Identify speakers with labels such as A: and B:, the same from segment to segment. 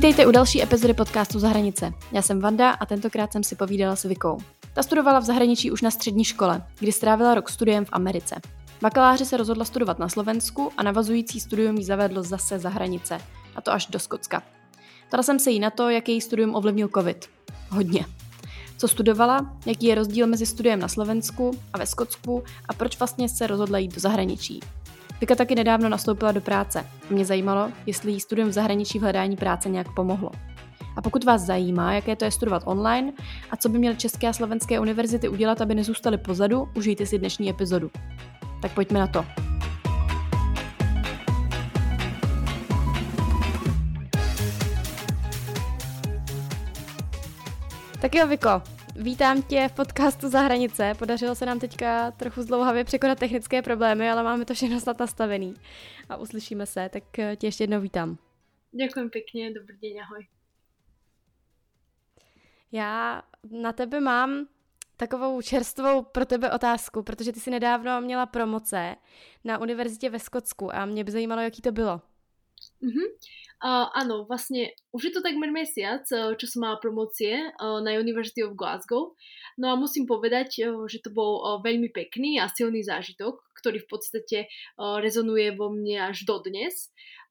A: Vítejte u další epizody podcastu Za. Já jsem Vanda a tentokrát jsem si povídala s Vikou. Ta studovala v zahraničí už na střední škole, kdy strávila rok studiem v Americe. Bakaláře se rozhodla studovat na Slovensku a navazující studium jí zavedlo zase za hranice, a to až do Skotska. Ptala jsem se jí na to, jak její studium ovlivnil COVID. Hodně. Co studovala, jaký je rozdíl mezi studiem na Slovensku a ve Skotsku a proč vlastně se rozhodla jít do zahraničí. Vika taky nedávno nastoupila do práce. Mě zajímalo, jestli jí studium v zahraničí v hledání práce nějak pomohlo. A pokud vás zajímá, jaké to je studovat online a co by měly české a slovenské univerzity udělat, aby nezůstaly pozadu, užijte si dnešní epizodu. Tak pojďme na to. Tak jo, Viko, vítám tě v podcastu Za hranice. Podařilo se nám teďka trochu zdlouhavě překonat technické problémy, ale máme to všechno snad nastavený. A uslyšíme se, tak tě ještě jednou vítám.
B: Ďakujem pekne, dobrý deň, ahoj.
A: Já na tebe mám takovou čerstvou pro tebe otázku, protože ty si nedávno měla promoce na univerzitě ve Skotsku a mě by zajímalo, jaký to bylo.
B: Uh-huh. Uh, áno, vlastne už je to takmer mesiac, čo som mala promocie uh, na University of Glasgow. No a musím povedať, uh, že to bol uh, veľmi pekný a silný zážitok, ktorý v podstate uh, rezonuje vo mne až dodnes.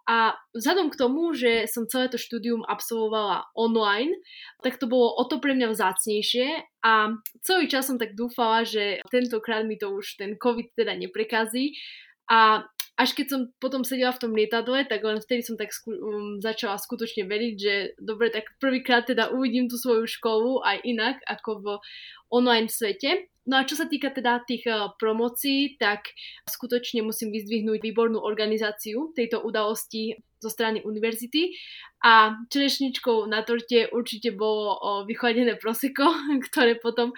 B: A vzhľadom k tomu, že som celé to štúdium absolvovala online, tak to bolo o to pre mňa vzácnejšie a celý čas som tak dúfala, že tentokrát mi to už ten COVID teda neprekazí a až keď som potom sedela v tom lietadle, tak len vtedy som tak sku- um, začala skutočne veriť, že dobre, tak prvýkrát teda uvidím tú svoju školu aj inak ako v online svete. No a čo sa týka teda tých uh, promocií, tak skutočne musím vyzdvihnúť výbornú organizáciu tejto udalosti zo strany univerzity a čerešničkou na torte určite bolo uh, vychladené proseko, ktoré potom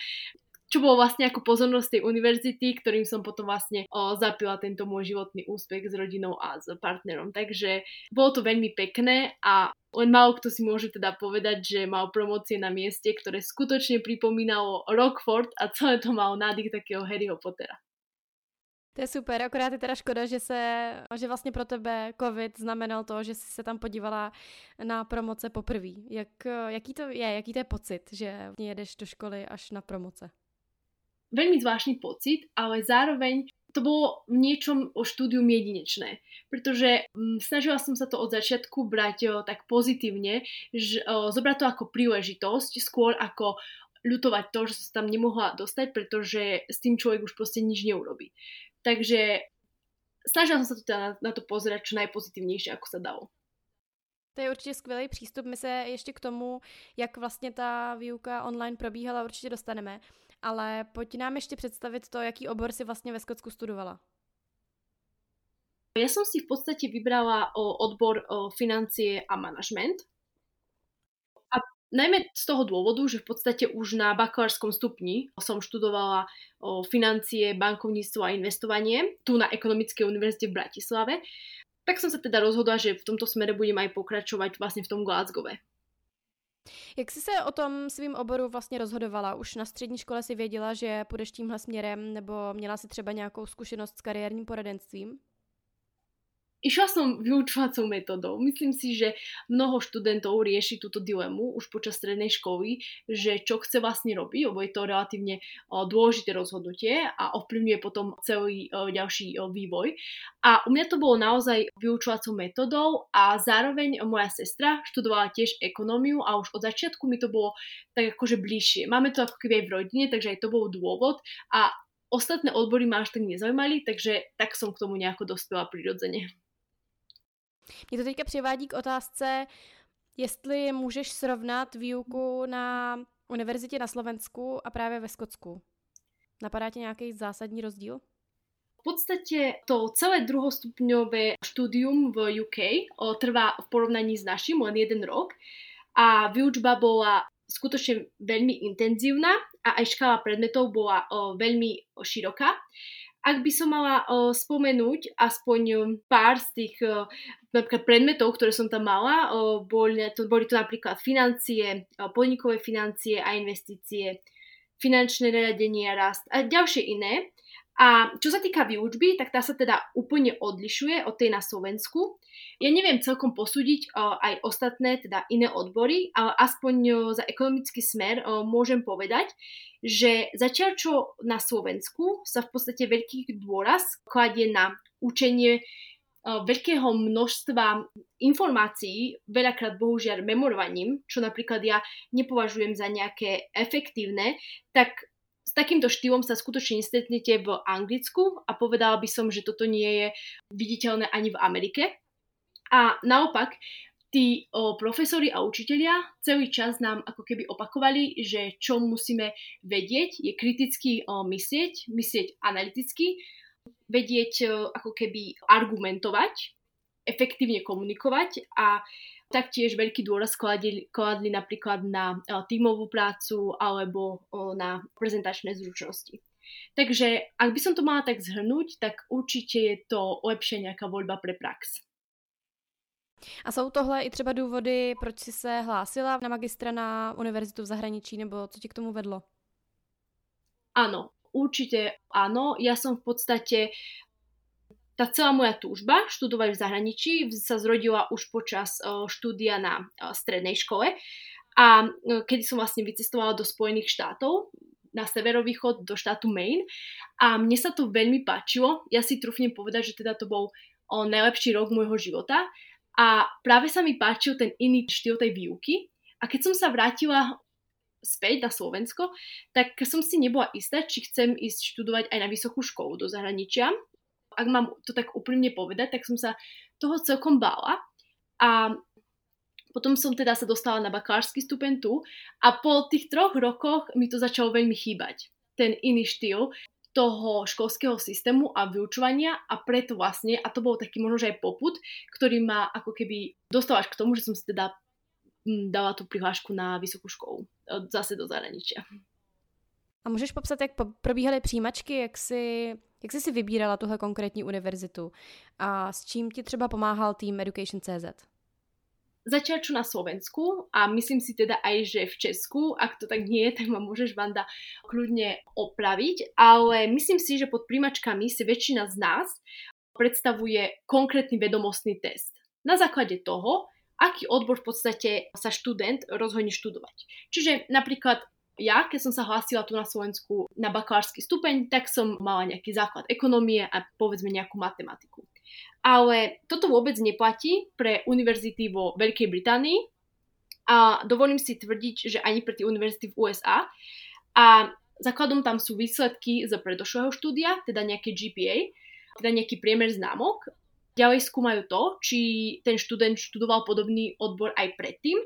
B: čo bolo vlastne ako pozornosť tej univerzity, ktorým som potom vlastne o, zapila tento môj životný úspech s rodinou a s partnerom. Takže bolo to veľmi pekné a len málo kto si môže teda povedať, že mal promócie na mieste, ktoré skutočne pripomínalo Rockford a celé to malo nádych takého Harryho Pottera.
A: To je super, akorát je teda škoda, že se, že vlastně pro tebe covid znamenal to, že jsi se tam podívala na promoce poprvé. Jak, jaký to je, jaký to je pocit, že jedeš do školy až na promoce?
B: Veľmi zvláštny pocit, ale zároveň to bolo v niečom o štúdium jedinečné, pretože mm, snažila som sa to od začiatku brať o, tak pozitívne, že, o, zobrať to ako príležitosť, skôr ako ľutovať to, že sa tam nemohla dostať, pretože s tým človek už proste nič neurobí. Takže snažila som sa to teda na, na to pozerať čo najpozitívnejšie, ako sa dalo.
A: To je určitě skvělý přístup. My se ještě k tomu, jak vlastně ta výuka online probíhala, určitě dostaneme ale pojď nám ještě představit to, jaký obor si vlastně ve Skotsku studovala.
B: Ja som si v podstate vybrala o odbor o financie a manažment. A najmä z toho dôvodu, že v podstate už na bakalárskom stupni som študovala o financie, bankovníctvo a investovanie tu na Ekonomickej univerzite v Bratislave. Tak som sa teda rozhodla, že v tomto smere budem aj pokračovať vlastne v tom Glasgowe.
A: Jak jsi se o tom svým oboru vlastně rozhodovala? Už na střední škole si věděla, že půjdeš tímhle směrem, nebo měla si třeba nějakou zkušenost s kariérním poradenstvím?
B: Išla som vyučovacou metodou. Myslím si, že mnoho študentov rieši túto dilemu už počas strednej školy, že čo chce vlastne robiť, lebo je to relatívne dôležité rozhodnutie a ovplyvňuje potom celý ďalší vývoj. A u mňa to bolo naozaj vyučovacou metodou a zároveň moja sestra študovala tiež ekonómiu a už od začiatku mi to bolo tak akože bližšie. Máme to ako keby aj v rodine, takže aj to bol dôvod a ostatné odbory ma až tak nezaujímali, takže tak som k tomu nejako dospela prirodzene.
A: Mě to teďka přivádí k otázce, jestli můžeš srovnat výuku na univerzitě na Slovensku a právě ve Skotsku. Napadá ti nějaký zásadní rozdíl?
B: V podstate to celé druhostupňové štúdium v UK o, trvá v porovnaní s našim len jeden rok a výučba bola skutočne veľmi intenzívna a aj škála predmetov bola o, veľmi široká. Ak by som mala o, spomenúť aspoň pár z tých o, napríklad predmetov, ktoré som tam mala, o, boli, to, boli to napríklad financie, o, podnikové financie a investície, finančné riadenie a rast a ďalšie iné. A čo sa týka výučby, tak tá sa teda úplne odlišuje od tej na Slovensku. Ja neviem celkom posúdiť uh, aj ostatné, teda iné odbory, ale aspoň uh, za ekonomický smer uh, môžem povedať, že zatiaľ čo na Slovensku sa v podstate veľký dôraz kladie na učenie veľkého množstva informácií, veľakrát bohužiaľ memorovaním, čo napríklad ja nepovažujem za nejaké efektívne, tak s takýmto štýlom sa skutočne nestretnete v Anglicku a povedala by som, že toto nie je viditeľné ani v Amerike. A naopak, tí o, profesori a učitelia celý čas nám ako keby opakovali, že čo musíme vedieť, je kriticky o, myslieť, myslieť analyticky, vedieť o, ako keby argumentovať, efektívne komunikovať a taktiež veľký dôraz kladli, kladli napríklad na tímovú prácu alebo na prezentačné zručnosti. Takže ak by som to mala tak zhrnúť, tak určite je to lepšie nejaká voľba pre prax.
A: A jsou tohle i třeba důvody, proč si se hlásila na magistra na univerzitu v zahraničí, nebo co ti k tomu vedlo?
B: Áno, určite áno. Ja som v podstate tá celá moja túžba študovať v zahraničí sa zrodila už počas štúdia na strednej škole. A kedy som vlastne vycestovala do Spojených štátov, na severovýchod do štátu Maine. A mne sa to veľmi páčilo. Ja si trúfnem povedať, že teda to bol o, najlepší rok môjho života. A práve sa mi páčil ten iný štýl tej výuky. A keď som sa vrátila späť na Slovensko, tak som si nebola istá, či chcem ísť študovať aj na vysokú školu do zahraničia, ak mám to tak úprimne povedať, tak som sa toho celkom bála. A potom som teda sa dostala na bakalársky stupeň tu a po tých troch rokoch mi to začalo veľmi chýbať. Ten iný štýl toho školského systému a vyučovania a preto vlastne, a to bol taký možno že aj poput, ktorý ma ako keby dostal až k tomu, že som si teda mm, dala tú prihlášku na vysokú školu, e, zase do zahraničia.
A: A můžeš popsat, jak probíhaly přijímačky, jak si, jak jsi si vybírala tuhle konkrétní univerzitu a s čím ti třeba pomáhal tým Education.cz?
B: Zatiaľ čo na Slovensku a myslím si teda aj, že v Česku, ak to tak nie je, tak ma môžeš Vanda kľudne opraviť, ale myslím si, že pod príjmačkami si väčšina z nás predstavuje konkrétny vedomostný test. Na základe toho, aký odbor v podstate sa študent rozhodne študovať. Čiže napríklad ja, keď som sa hlásila tu na Slovensku na bakalársky stupeň, tak som mala nejaký základ ekonomie a povedzme nejakú matematiku. Ale toto vôbec neplatí pre univerzity vo Veľkej Británii a dovolím si tvrdiť, že ani pre tie univerzity v USA. A základom tam sú výsledky z predošlého štúdia, teda nejaké GPA, teda nejaký priemer známok. Ďalej skúmajú to, či ten študent študoval podobný odbor aj predtým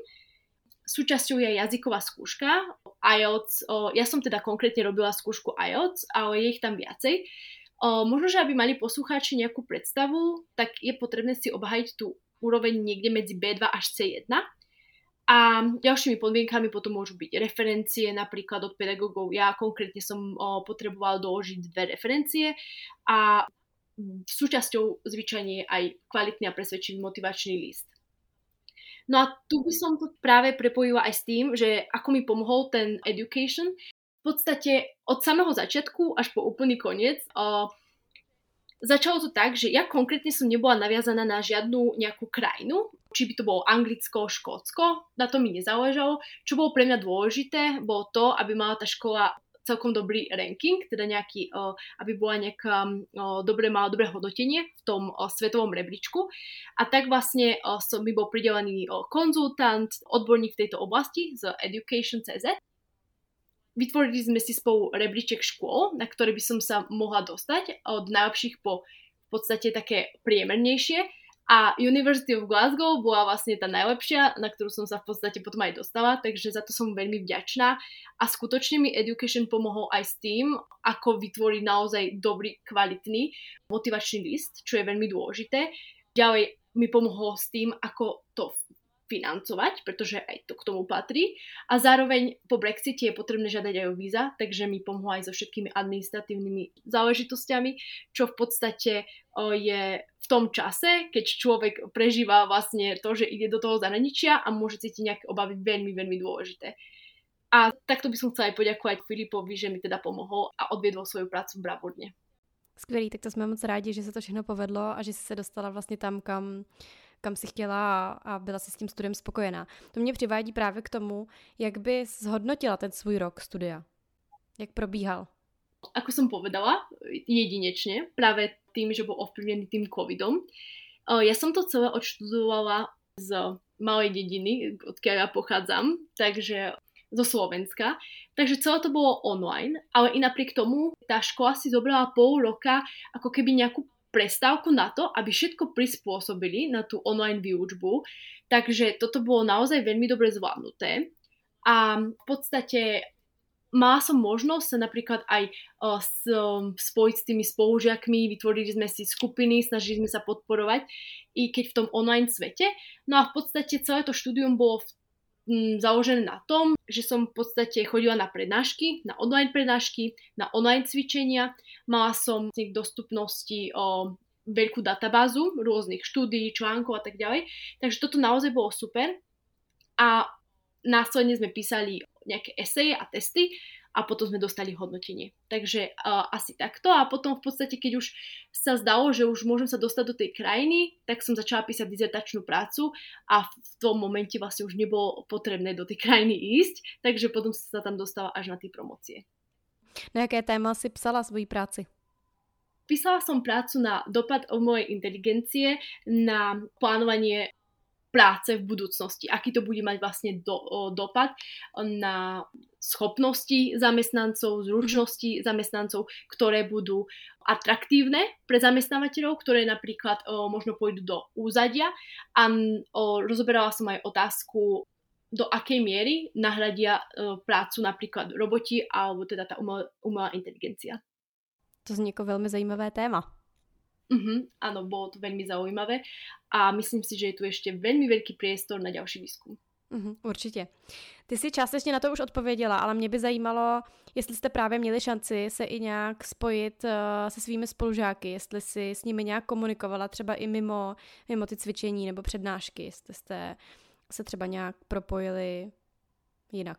B: súčasťou je jazyková skúška IELTS. O, ja som teda konkrétne robila skúšku IELTS, ale je ich tam viacej. O, možno, že aby mali poslucháči nejakú predstavu, tak je potrebné si obhajiť tú úroveň niekde medzi B2 až C1. A ďalšími podmienkami potom môžu byť referencie, napríklad od pedagógov. Ja konkrétne som o, potrebovala doložiť dve referencie a súčasťou zvyčajne je aj kvalitný a presvedčivý motivačný list. No a tu by som to práve prepojila aj s tým, že ako mi pomohol ten education. V podstate od samého začiatku až po úplný koniec uh, začalo to tak, že ja konkrétne som nebola naviazaná na žiadnu nejakú krajinu, či by to bolo Anglicko, Škótsko, na to mi nezáležalo. Čo bolo pre mňa dôležité, bolo to, aby mala tá škola celkom dobrý ranking, teda nejaký, aby bola nejaká dobre, mala dobré hodnotenie v tom svetovom rebríčku. A tak vlastne som mi bol pridelený konzultant, odborník v tejto oblasti z Education.cz. Vytvorili sme si spolu rebríček škôl, na ktoré by som sa mohla dostať od najlepších po v podstate také priemernejšie a University of Glasgow bola vlastne tá najlepšia, na ktorú som sa v podstate potom aj dostala, takže za to som veľmi vďačná. A skutočne mi Education pomohol aj s tým, ako vytvoriť naozaj dobrý, kvalitný motivačný list, čo je veľmi dôležité. Ďalej mi pomohol s tým, ako to financovať, pretože aj to k tomu patrí. A zároveň po Brexite je potrebné žiadať aj o víza, takže mi pomohlo aj so všetkými administratívnymi záležitosťami, čo v podstate je v tom čase, keď človek prežíva vlastne to, že ide do toho zahraničia a môže cítiť nejaké obavy veľmi, veľmi dôležité. A takto by som chcela aj poďakovať Filipovi, že mi teda pomohol a odviedol svoju prácu bravúrne.
A: Skvělý, tak to jsme moc rádi, že se to všechno povedlo a že jsi se dostala vlastně tam, kam, kam si chtěla a, byla si s tím studiem spokojená. To mě přivádí právě k tomu, jak by zhodnotila ten svůj rok studia. Jak probíhal?
B: Ako som povedala, jedinečne, práve tým, že bol ovplyvnený tým covidom. Ja som to celé odštudovala z malej dediny, odkiaľ ja pochádzam, takže zo Slovenska. Takže celé to bolo online, ale i napriek tomu tá škola si zobrala pol roka ako keby nejakú prestávku na to, aby všetko prispôsobili na tú online výučbu. Takže toto bolo naozaj veľmi dobre zvládnuté. A v podstate mala som možnosť sa napríklad aj uh, s, um, spojiť s tými spolužiakmi, vytvorili sme si skupiny, snažili sme sa podporovať, i keď v tom online svete. No a v podstate celé to štúdium bolo v založené na tom, že som v podstate chodila na prednášky, na online prednášky, na online cvičenia. Mala som k dostupnosti o veľkú databázu rôznych štúdií, článkov a tak ďalej. Takže toto naozaj bolo super. A následne sme písali nejaké eseje a testy a potom sme dostali hodnotenie. Takže uh, asi takto a potom v podstate, keď už sa zdalo, že už môžem sa dostať do tej krajiny, tak som začala písať dizertačnú prácu a v tom momente vlastne už nebolo potrebné do tej krajiny ísť, takže potom sa tam dostala až na tie promócie.
A: Na jaké téma si psala svoji práci?
B: Písala som prácu na dopad o mojej inteligencie, na plánovanie práce v budúcnosti, aký to bude mať vlastne do, o, dopad na schopnosti zamestnancov, zručnosti zamestnancov, ktoré budú atraktívne pre zamestnávateľov, ktoré napríklad o, možno pôjdu do úzadia a o, rozoberala som aj otázku do akej miery nahradia prácu napríklad roboti alebo teda tá umelá, umelá inteligencia.
A: To znie ako veľmi zajímavé téma.
B: Uh-huh, áno, bolo to veľmi zaujímavé a myslím si, že je tu ešte veľmi veľký priestor na ďalší výzkum.
A: Uhum, určitě. Ty si částečně na to už odpověděla, ale mě by zajímalo, jestli jste právě měli šanci se i nějak spojit uh, se svými spolužáky, jestli si s nimi nějak komunikovala třeba i mimo, mimo ty cvičení nebo přednášky, jestli jste se třeba nějak propojili jinak.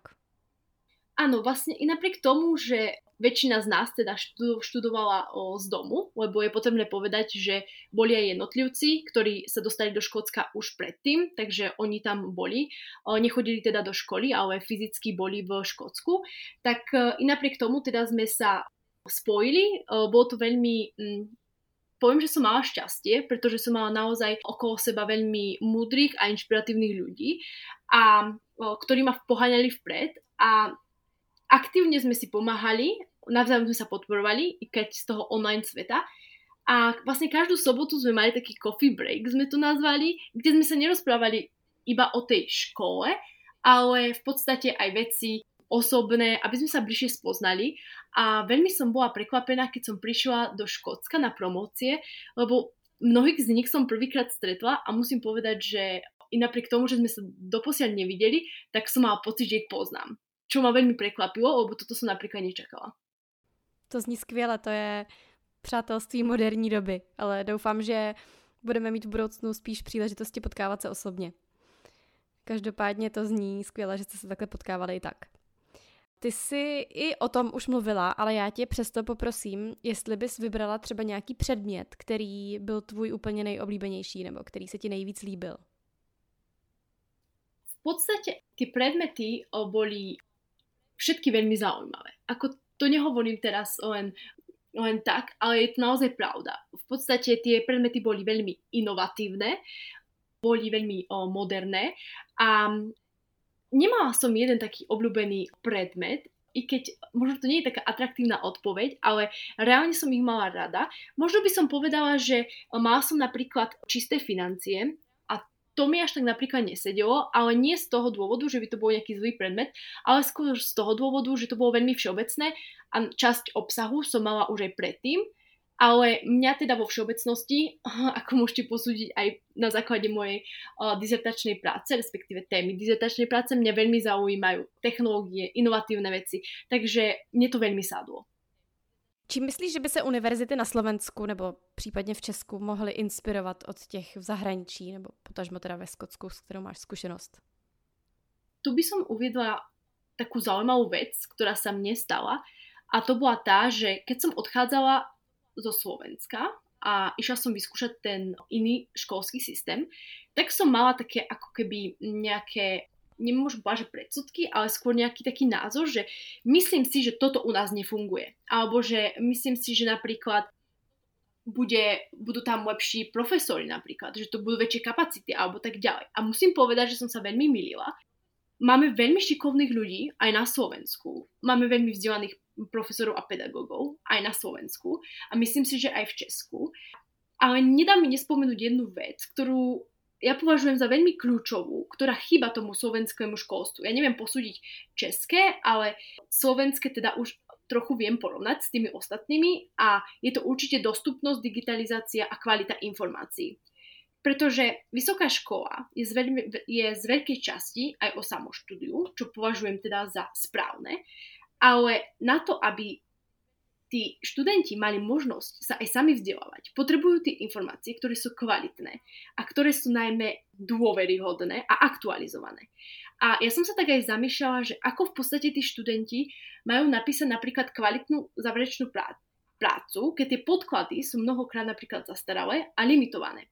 B: Áno, vlastne i napriek tomu, že väčšina z nás teda študovala z domu, lebo je potrebné povedať, že boli aj jednotlivci, ktorí sa dostali do Škótska už predtým, takže oni tam boli. Nechodili teda do školy, ale fyzicky boli v Škótsku. Tak e, i napriek tomu teda sme sa spojili. Bolo to veľmi... Poviem, že som mala šťastie, pretože som mala naozaj okolo seba veľmi múdrych a inšpiratívnych ľudí, a, ktorí ma poháňali vpred a aktívne sme si pomáhali, navzájom sme sa podporovali, keď z toho online sveta. A vlastne každú sobotu sme mali taký coffee break, sme to nazvali, kde sme sa nerozprávali iba o tej škole, ale v podstate aj veci osobné, aby sme sa bližšie spoznali. A veľmi som bola prekvapená, keď som prišla do Škótska na promócie, lebo mnohých z nich som prvýkrát stretla a musím povedať, že i napriek tomu, že sme sa doposiaľ nevideli, tak som mala pocit, že ich poznám čo ma veľmi prekvapilo, lebo toto som napríklad nečakala.
A: To zní skvěle, to je přátelství moderní doby, ale doufám, že budeme mít v budoucnu spíš příležitosti potkávat se osobně. Každopádně to zní skvěle, že jste se takhle potkávali i tak. Ty jsi i o tom už mluvila, ale já tě přesto poprosím, jestli bys vybrala třeba nějaký předmět, který byl tvůj úplně nejoblíbenější nebo který se ti nejvíc líbil.
B: V podstate tie predmety boli všetky veľmi zaujímavé. Ako to nehovorím teraz len, len tak, ale je to naozaj pravda. V podstate tie predmety boli veľmi inovatívne, boli veľmi o, moderné a nemala som jeden taký obľúbený predmet, i keď možno to nie je taká atraktívna odpoveď, ale reálne som ich mala rada. Možno by som povedala, že mala som napríklad čisté financie to mi až tak napríklad nesedelo, ale nie z toho dôvodu, že by to bol nejaký zlý predmet, ale skôr z toho dôvodu, že to bolo veľmi všeobecné a časť obsahu som mala už aj predtým, ale mňa teda vo všeobecnosti, ako môžete posúdiť aj na základe mojej uh, dizertačnej práce, respektíve témy dizertačnej práce, mňa veľmi zaujímajú technológie, inovatívne veci, takže mne to veľmi sadlo.
A: Čím myslíš, že by se univerzity na Slovensku nebo případně v Česku mohly inspirovat od těch v zahraničí nebo potažmo teda ve Skotsku, s kterou máš zkušenost?
B: Tu by som uviedla takú zaujímavú vec, ktorá sa mne stala a to bola tá, že keď som odchádzala zo Slovenska a išla som vyskúšať ten iný školský systém, tak som mala také ako keby nejaké nemôžem povedať, že predsudky, ale skôr nejaký taký názor, že myslím si, že toto u nás nefunguje. Alebo že myslím si, že napríklad bude, budú tam lepší profesori napríklad, že to budú väčšie kapacity alebo tak ďalej. A musím povedať, že som sa veľmi milila. Máme veľmi šikovných ľudí aj na Slovensku. Máme veľmi vzdelaných profesorov a pedagógov aj na Slovensku a myslím si, že aj v Česku. Ale nedá mi nespomenúť jednu vec, ktorú ja považujem za veľmi kľúčovú, ktorá chýba tomu slovenskému školstvu. Ja neviem posúdiť české, ale slovenské teda už trochu viem porovnať s tými ostatnými a je to určite dostupnosť, digitalizácia a kvalita informácií. Pretože vysoká škola je z, veľmi, je z veľkej časti aj o samoštúdiu, čo považujem teda za správne, ale na to, aby tí študenti mali možnosť sa aj sami vzdelávať, potrebujú tie informácie, ktoré sú kvalitné a ktoré sú najmä dôveryhodné a aktualizované. A ja som sa tak aj zamýšľala, že ako v podstate tí študenti majú napísať napríklad kvalitnú záverečnú prácu, keď tie podklady sú mnohokrát napríklad zastaralé a limitované.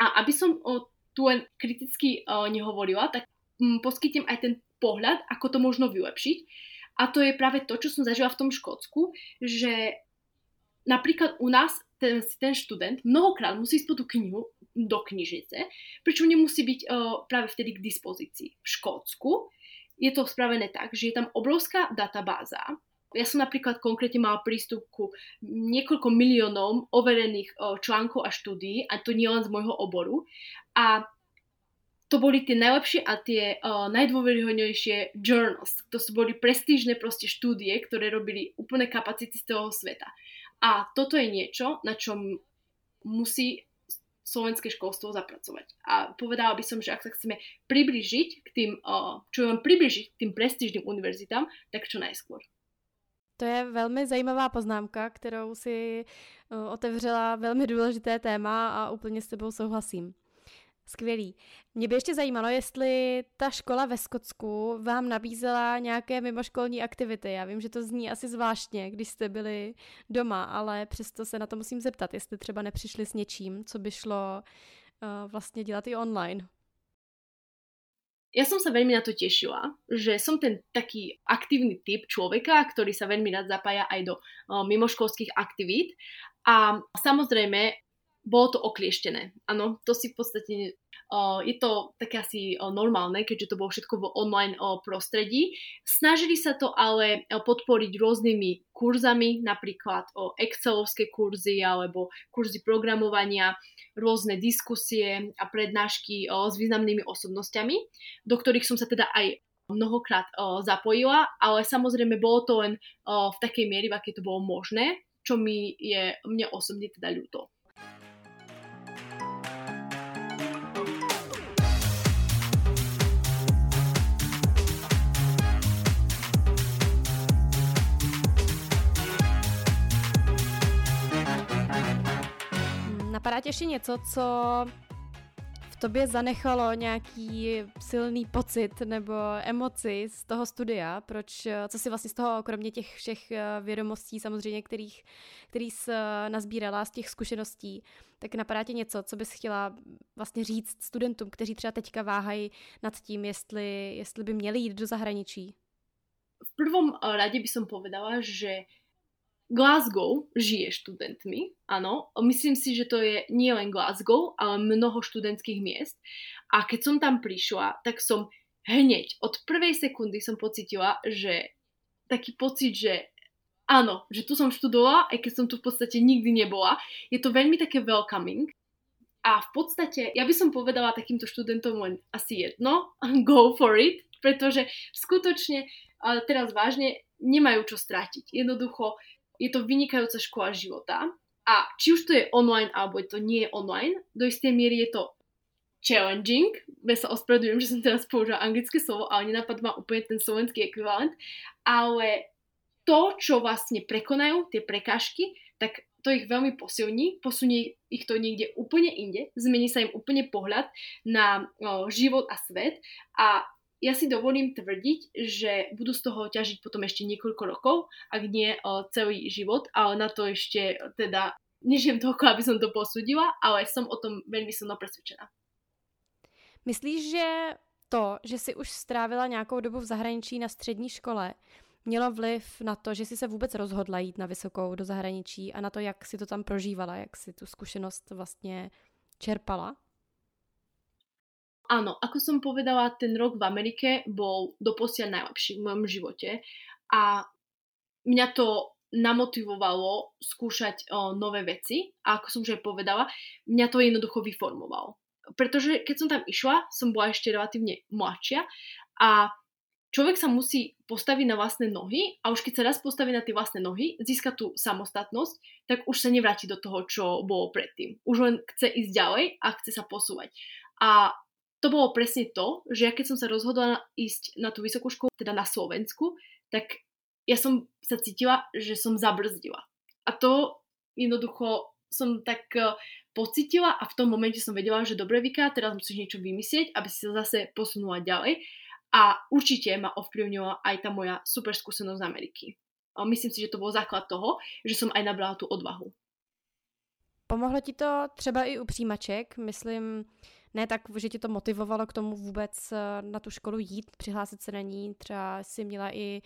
B: A aby som o, tu len kriticky nehovorila, tak m, poskytnem aj ten pohľad, ako to možno vylepšiť a to je práve to, čo som zažila v tom Škótsku, že napríklad u nás ten, ten študent mnohokrát musí ísť po tú knihu do knižnice, pričom nemusí byť uh, práve vtedy k dispozícii. V Škótsku je to spravené tak, že je tam obrovská databáza. Ja som napríklad konkrétne mala prístup ku niekoľko miliónom overených uh, článkov a štúdií, a to nie len z môjho oboru. A to boli tie najlepšie a tie uh, najdôveryhodnejšie journals. To sú boli prestížne proste štúdie, ktoré robili úplné kapacity z toho sveta. A toto je niečo, na čom musí slovenské školstvo zapracovať. A povedala by som, že ak sa chceme približiť k tým, uh, čo len približiť k tým prestížnym univerzitám, tak čo najskôr.
A: To je velmi zajímavá poznámka, kterou si otevřela velmi důležité téma a úplně s tebou souhlasím. Skvělý. Mě by ještě zajímalo, jestli ta škola ve Skotsku vám nabízela nějaké mimoškolní aktivity. Já vím, že to zní asi zvláštně, když jste byli doma, ale přesto se na to musím zeptat, jestli třeba nepřišli s něčím, co by šlo uh, vlastně dělat i online.
B: Ja som sa veľmi na to tešila, že som ten taký aktívny typ človeka, ktorý sa veľmi rád zapája aj do uh, mimoškolských aktivít. A samozrejme, bolo to oklieštené. Áno, to si v podstate, uh, je to také asi uh, normálne, keďže to bolo všetko v online uh, prostredí. Snažili sa to ale uh, podporiť rôznymi kurzami, napríklad uh, Excelovské kurzy alebo kurzy programovania, rôzne diskusie a prednášky uh, s významnými osobnosťami, do ktorých som sa teda aj mnohokrát uh, zapojila, ale samozrejme bolo to len uh, v takej miery, v akej to bolo možné, čo mi je mne osobne teda ľúto.
A: Napadá tě ještě něco, co v tobě zanechalo nějaký silný pocit nebo emoci z toho studia? Proč, co si vlastně z toho, kromě těch všech eh, vědomostí samozřejmě, kterých, který jsi eh, nazbírala z těch zkušeností, tak napadá tě něco, co bys chtěla vlastně říct studentům, kteří třeba teďka váhají nad tím, jestli, jestli by měli jít do zahraničí?
B: V prvom eh, rade by som povedala, že Glasgow žije študentmi, áno. Myslím si, že to je nie len Glasgow, ale mnoho študentských miest. A keď som tam prišla, tak som hneď od prvej sekundy som pocitila, že taký pocit, že áno, že tu som študovala, aj keď som tu v podstate nikdy nebola. Je to veľmi také welcoming. A v podstate, ja by som povedala takýmto študentom len asi jedno, go for it, pretože skutočne, teraz vážne, nemajú čo stratiť. Jednoducho, je to vynikajúca škola života. A či už to je online alebo to nie je online, do istej miery je to challenging, bez sa ospravedlňujem, že som teraz použila anglické slovo, ale nenapadá ma úplne ten slovenský ekvivalent, ale to, čo vlastne prekonajú, tie prekážky, tak to ich veľmi posilní, posunie ich to niekde úplne inde, zmení sa im úplne pohľad na o, život a svet. A ja si dovolím tvrdiť, že budú z toho ťažiť potom ešte niekoľko rokov, ak nie o, celý život, ale na to ešte teda nežijem toľko, aby som to posudila, ale som o tom veľmi silno presvedčená.
A: Myslíš, že to, že si už strávila nějakou dobu v zahraničí na střední škole, mělo vliv na to, že si se vůbec rozhodla jít na vysokou do zahraničí a na to, jak si to tam prožívala, jak si tu zkušenost vlastně čerpala?
B: Áno, ako som povedala, ten rok v Amerike bol doposiaľ najlepší v mojom živote a mňa to namotivovalo skúšať o, nové veci a ako som už aj povedala, mňa to jednoducho vyformovalo. Pretože keď som tam išla, som bola ešte relatívne mladšia a človek sa musí postaviť na vlastné nohy a už keď sa raz postaví na tie vlastné nohy, získa tú samostatnosť, tak už sa nevráti do toho, čo bolo predtým. Už len chce ísť ďalej a chce sa posúvať. A to bolo presne to, že ja keď som sa rozhodla ísť na tú vysokú školu, teda na Slovensku, tak ja som sa cítila, že som zabrzdila. A to jednoducho som tak eh, pocitila a v tom momente som vedela, že dobre Vika, teraz musíš niečo vymyslieť, aby si sa zase posunula ďalej. A určite ma ovplyvnila aj tá moja super skúsenosť z Ameriky. A myslím si, že to bol základ toho, že som aj nabrala tú odvahu.
A: Pomohlo ti to třeba i u přijímaček? Myslím, ne tak, že ti to motivovalo k tomu vůbec eh, na tu školu jít, přihlásit se na ní, třeba si měla i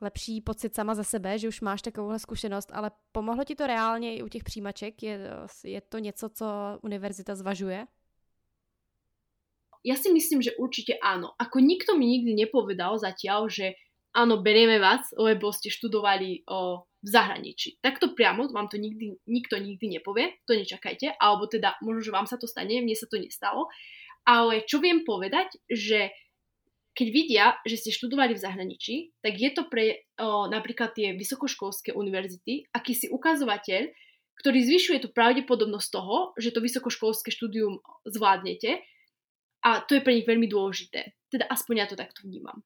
A: lepší pocit sama za sebe, že už máš takovouhle zkušenost, ale pomohlo ti to reálně i u těch přijímaček? Je, je to něco, co univerzita zvažuje?
B: Ja si myslím, že určite áno. Ako nikto mi nikdy nepovedal zatiaľ, že áno, berieme vás, lebo ste študovali o, v zahraničí. Takto priamo vám to nikdy, nikto nikdy nepovie, to nečakajte, alebo teda možno, že vám sa to stane, mne sa to nestalo. Ale čo viem povedať, že keď vidia, že ste študovali v zahraničí, tak je to pre o, napríklad tie vysokoškolské univerzity akýsi ukazovateľ, ktorý zvyšuje tú pravdepodobnosť toho, že to vysokoškolské štúdium zvládnete a to je pre nich veľmi dôležité. Teda aspoň ja to takto vnímam.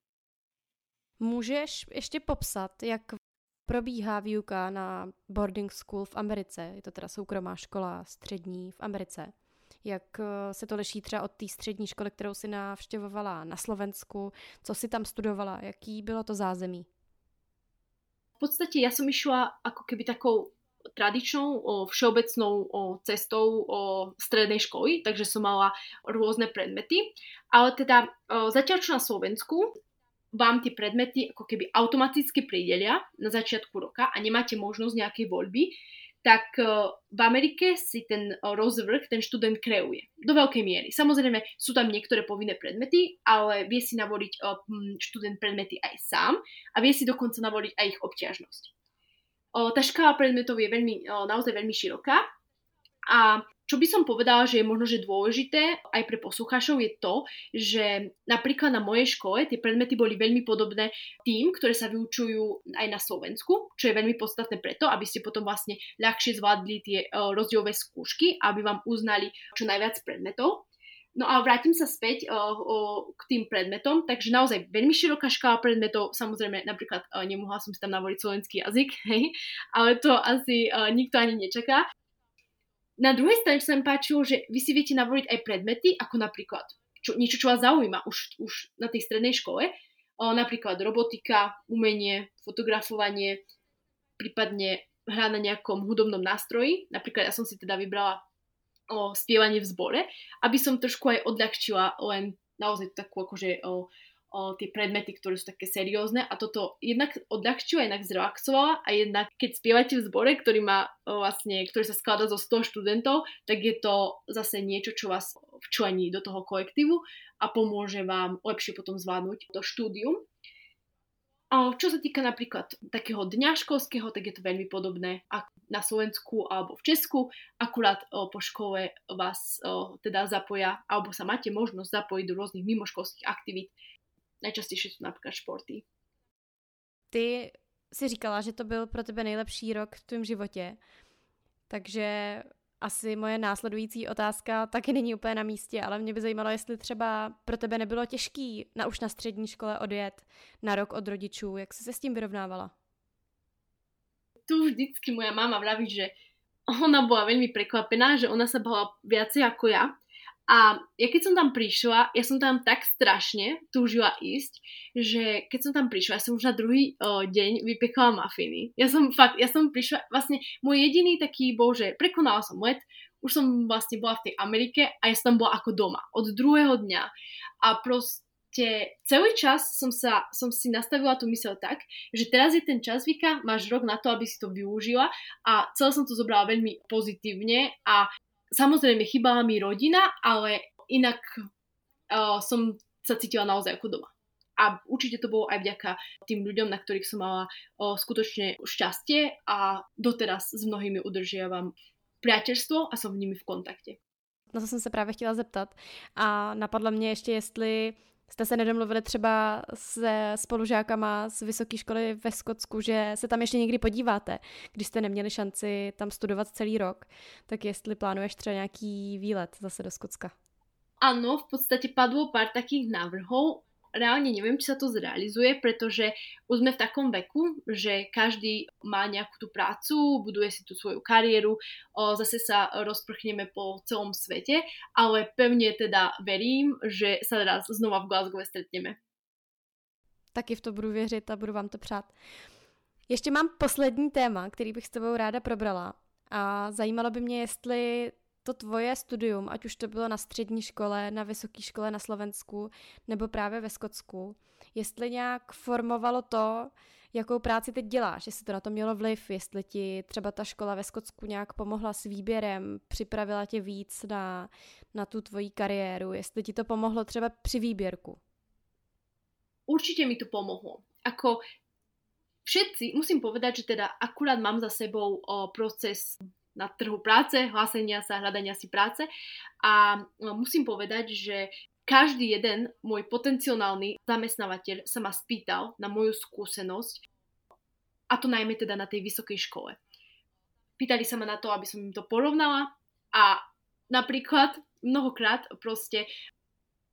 A: Můžeš ještě popsat, jak probíhá výuka na boarding school v Americe. Je to teda soukromá škola střední v Americe. Jak eh, se to liší třeba od té střední školy, kterou si navštěvovala na Slovensku? Co si tam studovala? Jaký bylo to zázemí?
B: V podstate ja som išla ako keby takou tradičnou, o, všeobecnou o, cestou o, strednej školy, takže som mala rôzne predmety. Ale teda o, zatiaľ čo na Slovensku vám tie predmety ako keby automaticky pridelia na začiatku roka a nemáte možnosť nejakej voľby, tak e, v Amerike si ten rozvrh ten študent kreuje. Do veľkej miery. Samozrejme sú tam niektoré povinné predmety, ale vie si navoliť e, študent predmety aj sám a vie si dokonca navoliť aj ich obťažnosť. Tá škála predmetov je veľmi, naozaj veľmi široká a čo by som povedala, že je možno že dôležité aj pre poslucháčov je to, že napríklad na mojej škole tie predmety boli veľmi podobné tým, ktoré sa vyučujú aj na Slovensku, čo je veľmi podstatné preto, aby ste potom vlastne ľahšie zvládli tie uh, rozdielové skúšky, aby vám uznali čo najviac predmetov. No a vrátim sa späť uh, uh, k tým predmetom, takže naozaj veľmi široká škála predmetov, samozrejme napríklad uh, nemohla som si tam navoliť slovenský jazyk, hej, ale to asi uh, nikto ani nečaká. Na druhej strane sa mi páčilo, že vy si viete navoliť aj predmety, ako napríklad čo, niečo, čo vás zaujíma už, už na tej strednej škole, o, napríklad robotika, umenie, fotografovanie, prípadne hra na nejakom hudobnom nástroji. Napríklad ja som si teda vybrala o spievanie v zbore, aby som trošku aj odľahčila len naozaj takú akože o, o tie predmety, ktoré sú také seriózne a toto jednak odľahčila, jednak zrelaxovala a jednak keď spievate v zbore, ktorý má vlastne, ktorý sa skladá zo 100 študentov, tak je to zase niečo, čo vás včlení do toho kolektívu a pomôže vám lepšie potom zvládnuť to štúdium. A čo sa týka napríklad takého dňa školského, tak je to veľmi podobné ako na Slovensku alebo v Česku. Akurát o, po škole vás o, teda zapoja, alebo sa máte možnosť zapojiť do rôznych mimoškolských aktivít, Najčastejšie jsou například športy.
A: Ty si říkala, že to byl pro tebe nejlepší rok v tvém životě, takže asi moje následující otázka taky není úplně na místě, ale mě by zajímalo, jestli třeba pro tebe nebylo těžký na už na střední škole odjet na rok od rodičů. Jak jsi se s tím vyrovnávala?
B: Tu vždycky moja mama vraví, že ona bola veľmi prekvapená, že ona sa bala viacej ako ja A ja keď som tam prišla, ja som tam tak strašne túžila ísť, že keď som tam prišla, ja som už na druhý o, deň vypekala mafiny. Ja som fakt, ja som prišla, vlastne môj jediný taký bol, že prekonala som let, už som vlastne bola v tej Amerike a ja som bola ako doma od druhého dňa. A proste celý čas som, sa, som si nastavila tú mysel tak, že teraz je ten čas, Vika, máš rok na to, aby si to využila a celé som to zobrala veľmi pozitívne a Samozrejme, chýbala mi rodina, ale inak uh, som sa cítila naozaj ako doma. A určite to bolo aj vďaka tým ľuďom, na ktorých som mala uh, skutočne šťastie a doteraz s mnohými udržiavam priateľstvo a som v nimi v kontakte.
A: Na to jsem se právě chtěla zeptat. A napadlo mě ještě, jestli jste se nedomluvili třeba se spolužákama z vysoké školy ve Skotsku, že se tam ještě někdy podíváte, když jste neměli šanci tam studovat celý rok, tak jestli plánuješ třeba nějaký výlet zase do Skotska?
B: Áno, v podstate padlo pár takých návrhov reálne neviem, či sa to zrealizuje, pretože už sme v takom veku, že každý má nejakú tú prácu, buduje si tú svoju kariéru, zase sa rozprchneme po celom svete, ale pevne teda verím, že sa raz znova v Glasgow stretneme.
A: Taky v to budu věřit a budu vám to přát. Ještě mám poslední téma, který bych s tebou ráda probrala. A zajímalo by mě, jestli to tvoje studium, ať už to bylo na střední škole, na vysoké škole na Slovensku nebo právě ve Skotsku, jestli nějak formovalo to, jakou práci teď děláš, jestli to na to mělo vliv, jestli ti třeba ta škola ve Skotsku nějak pomohla s výběrem, připravila tě víc na, na tu tvoji kariéru, jestli ti to pomohlo třeba při výběrku.
B: Určite mi to pomohlo. Ako všetci, musím povedať, že teda akurát mám za sebou o, proces na trhu práce, hlásenia sa, hľadania si práce a no, musím povedať, že každý jeden môj potenciálny zamestnávateľ sa ma spýtal na moju skúsenosť a to najmä teda na tej vysokej škole. Pýtali sa ma na to, aby som im to porovnala a napríklad mnohokrát proste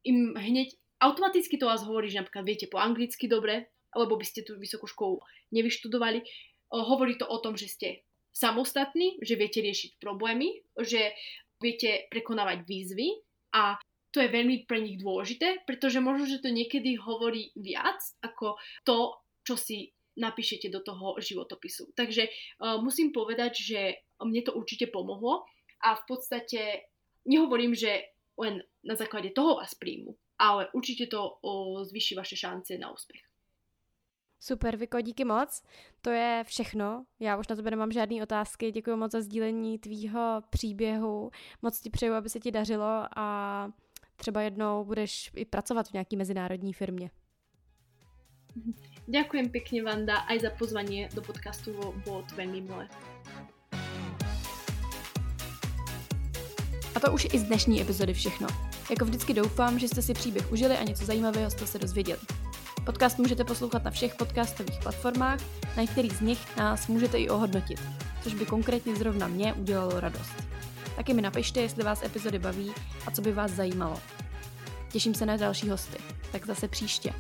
B: im hneď automaticky to vás hovorí, že napríklad viete po anglicky dobre, alebo by ste tú vysokú školu nevyštudovali. Hovorí to o tom, že ste samostatní, že viete riešiť problémy, že viete prekonávať výzvy a to je veľmi pre nich dôležité, pretože možno, že to niekedy hovorí viac ako to, čo si napíšete do toho životopisu. Takže uh, musím povedať, že mne to určite pomohlo a v podstate nehovorím, že len na základe toho vás príjmu, ale určite to uh, zvýši vaše šance na úspech.
A: Super, Viko, díky moc. To je všechno. Já už na tebe nemám žádné otázky. Děkuji moc za sdílení tvýho příběhu. Moc ti přeju, aby se ti dařilo a třeba jednou budeš i pracovat v nějaký mezinárodní firmě.
B: Ďakujem pekne, Vanda, aj za pozvanie do podcastu. To veľmi milé.
A: A to už i z dnešní epizody všechno. Jako vždycky doufám, že jste si příběh užili a něco zajímavého jste se dozvěděli. Podcast můžete poslouchat na všech podcastových platformách, na některých z nich nás můžete i ohodnotit, což by konkrétně zrovna mě udělalo radost. Taky mi napište, jestli vás epizody baví a co by vás zajímalo. Těším se na další hosty, tak zase příště.